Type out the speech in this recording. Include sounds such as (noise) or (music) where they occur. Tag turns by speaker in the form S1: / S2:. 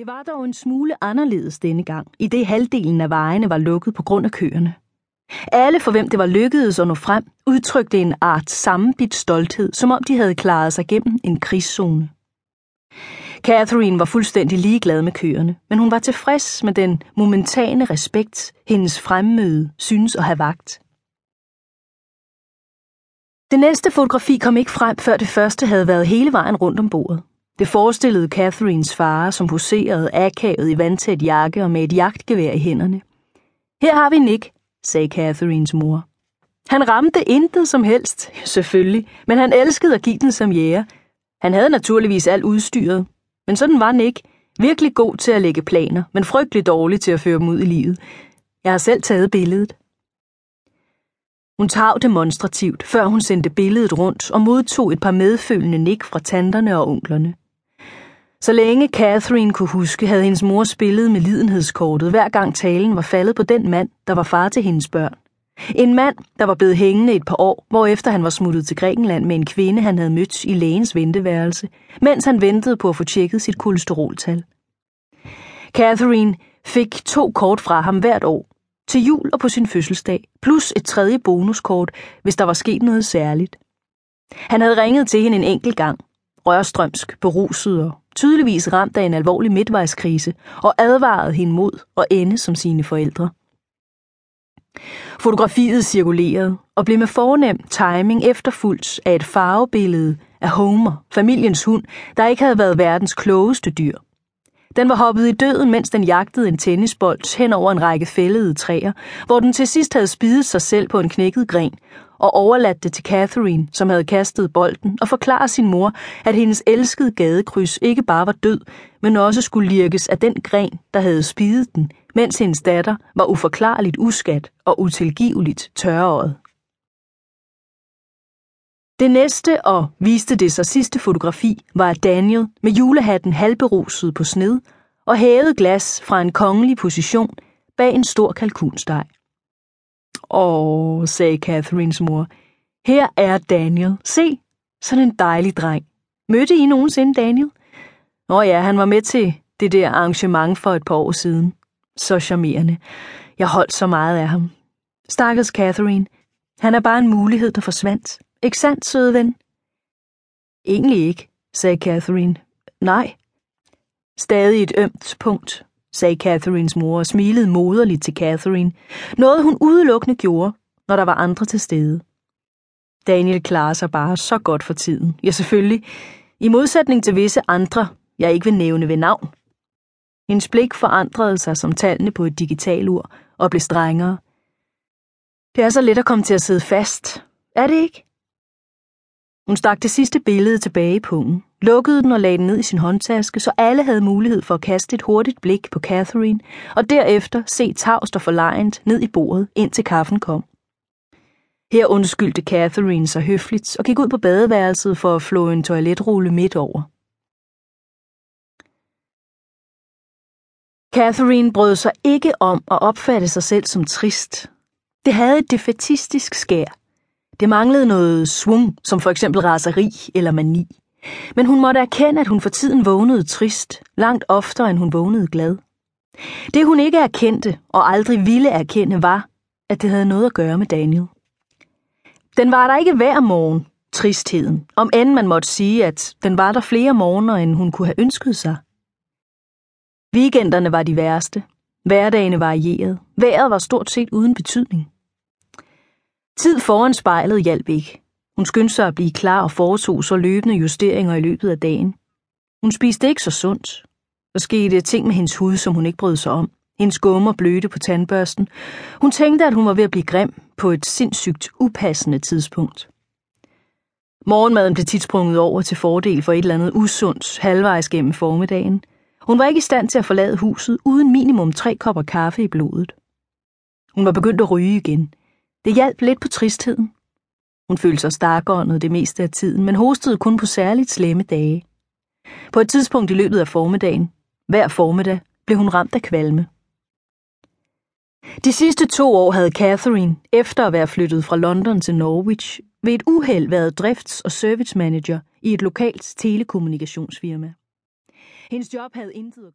S1: Det var dog en smule anderledes denne gang, i det halvdelen af vejene var lukket på grund af køerne. Alle, for hvem det var lykkedes at nå frem, udtrykte en art sammenbit stolthed, som om de havde klaret sig gennem en krigszone. Catherine var fuldstændig ligeglad med køerne, men hun var tilfreds med den momentane respekt, hendes fremmøde synes at have vagt. Det næste fotografi kom ikke frem, før det første havde været hele vejen rundt om bordet. Det forestillede Catherines far, som poserede akavet i vandtæt jakke og med et jagtgevær i hænderne. Her har vi Nick, sagde Catherines mor. Han ramte intet som helst, (laughs) selvfølgelig, men han elskede at give den som jæger. Han havde naturligvis alt udstyret, men sådan var Nick. Virkelig god til at lægge planer, men frygtelig dårlig til at føre dem ud i livet. Jeg har selv taget billedet. Hun tav demonstrativt, før hun sendte billedet rundt og modtog et par medfølende nik fra tanterne og onklerne. Så længe Catherine kunne huske, havde hendes mor spillet med lidenhedskortet, hver gang talen var faldet på den mand, der var far til hendes børn. En mand, der var blevet hængende et par år, hvorefter han var smuttet til Grækenland med en kvinde, han havde mødt i lægens venteværelse, mens han ventede på at få tjekket sit kolesteroltal. Catherine fik to kort fra ham hvert år, til jul og på sin fødselsdag, plus et tredje bonuskort, hvis der var sket noget særligt. Han havde ringet til hende en enkelt gang, rørstrømsk, beruset og tydeligvis ramt af en alvorlig midtvejskrise, og advarede hende mod at ende som sine forældre. Fotografiet cirkulerede og blev med fornem timing efterfulgt af et farvebillede af Homer, familiens hund, der ikke havde været verdens klogeste dyr. Den var hoppet i døden, mens den jagtede en tennisbold hen over en række fældede træer, hvor den til sidst havde spidet sig selv på en knækket gren, og overladt det til Catherine, som havde kastet bolden, og forklare sin mor, at hendes elskede gadekryds ikke bare var død, men også skulle lirkes af den gren, der havde spidet den, mens hendes datter var uforklarligt uskat og utilgiveligt tørret. Det næste og viste det sig sidste fotografi var Daniel med julehatten halberuset på sned og hævet glas fra en kongelig position bag en stor kalkunsteg. Åh, sagde Catherines mor, her er Daniel. Se, sådan en dejlig dreng. Mødte I nogensinde Daniel? Nå ja, han var med til det der arrangement for et par år siden. Så charmerende. Jeg holdt så meget af ham. Stakkels Catherine. Han er bare en mulighed, der forsvandt. Ikke sandt, søde ven? Egentlig ikke, sagde Catherine. Nej. Stadig et ømt punkt, sagde Catherines mor og smilede moderligt til Catherine. Noget hun udelukkende gjorde, når der var andre til stede. Daniel klarer sig bare så godt for tiden. Ja, selvfølgelig. I modsætning til visse andre, jeg ikke vil nævne ved navn. Hendes blik forandrede sig som tallene på et digitalur og blev strengere. Det er så let at komme til at sidde fast. Er det ikke? Hun stak det sidste billede tilbage i pungen, lukkede den og lagde den ned i sin håndtaske, så alle havde mulighed for at kaste et hurtigt blik på Catherine, og derefter se tavst og forlegent ned i bordet, indtil kaffen kom. Her undskyldte Catherine sig høfligt og gik ud på badeværelset for at flå en toiletrulle midt over. Catherine brød sig ikke om at opfatte sig selv som trist. Det havde et defetistisk skær. Det manglede noget svung, som for eksempel raseri eller mani. Men hun måtte erkende, at hun for tiden vågnede trist, langt oftere end hun vågnede glad. Det hun ikke erkendte og aldrig ville erkende var, at det havde noget at gøre med Daniel. Den var der ikke hver morgen, tristheden, om end man måtte sige, at den var der flere morgener, end hun kunne have ønsket sig. Weekenderne var de værste. Hverdagene varierede. Vejret var stort set uden betydning. Tid foran spejlet hjalp ikke. Hun skyndte sig at blive klar og foretog så løbende justeringer i løbet af dagen. Hun spiste ikke så sundt. Der skete ting med hendes hud, som hun ikke brød sig om. Hendes gummer blødte på tandbørsten. Hun tænkte, at hun var ved at blive grim på et sindssygt upassende tidspunkt. Morgenmaden blev tit sprunget over til fordel for et eller andet usundt halvvejs gennem formiddagen. Hun var ikke i stand til at forlade huset uden minimum tre kopper kaffe i blodet. Hun var begyndt at ryge igen. Det hjalp lidt på tristheden. Hun følte sig stakåndet det meste af tiden, men hostede kun på særligt slemme dage. På et tidspunkt i løbet af formiddagen, hver formiddag, blev hun ramt af kvalme. De sidste to år havde Catherine, efter at være flyttet fra London til Norwich, ved et uheld været drifts- og service manager i et lokalt telekommunikationsfirma. Hendes job havde intet at gøre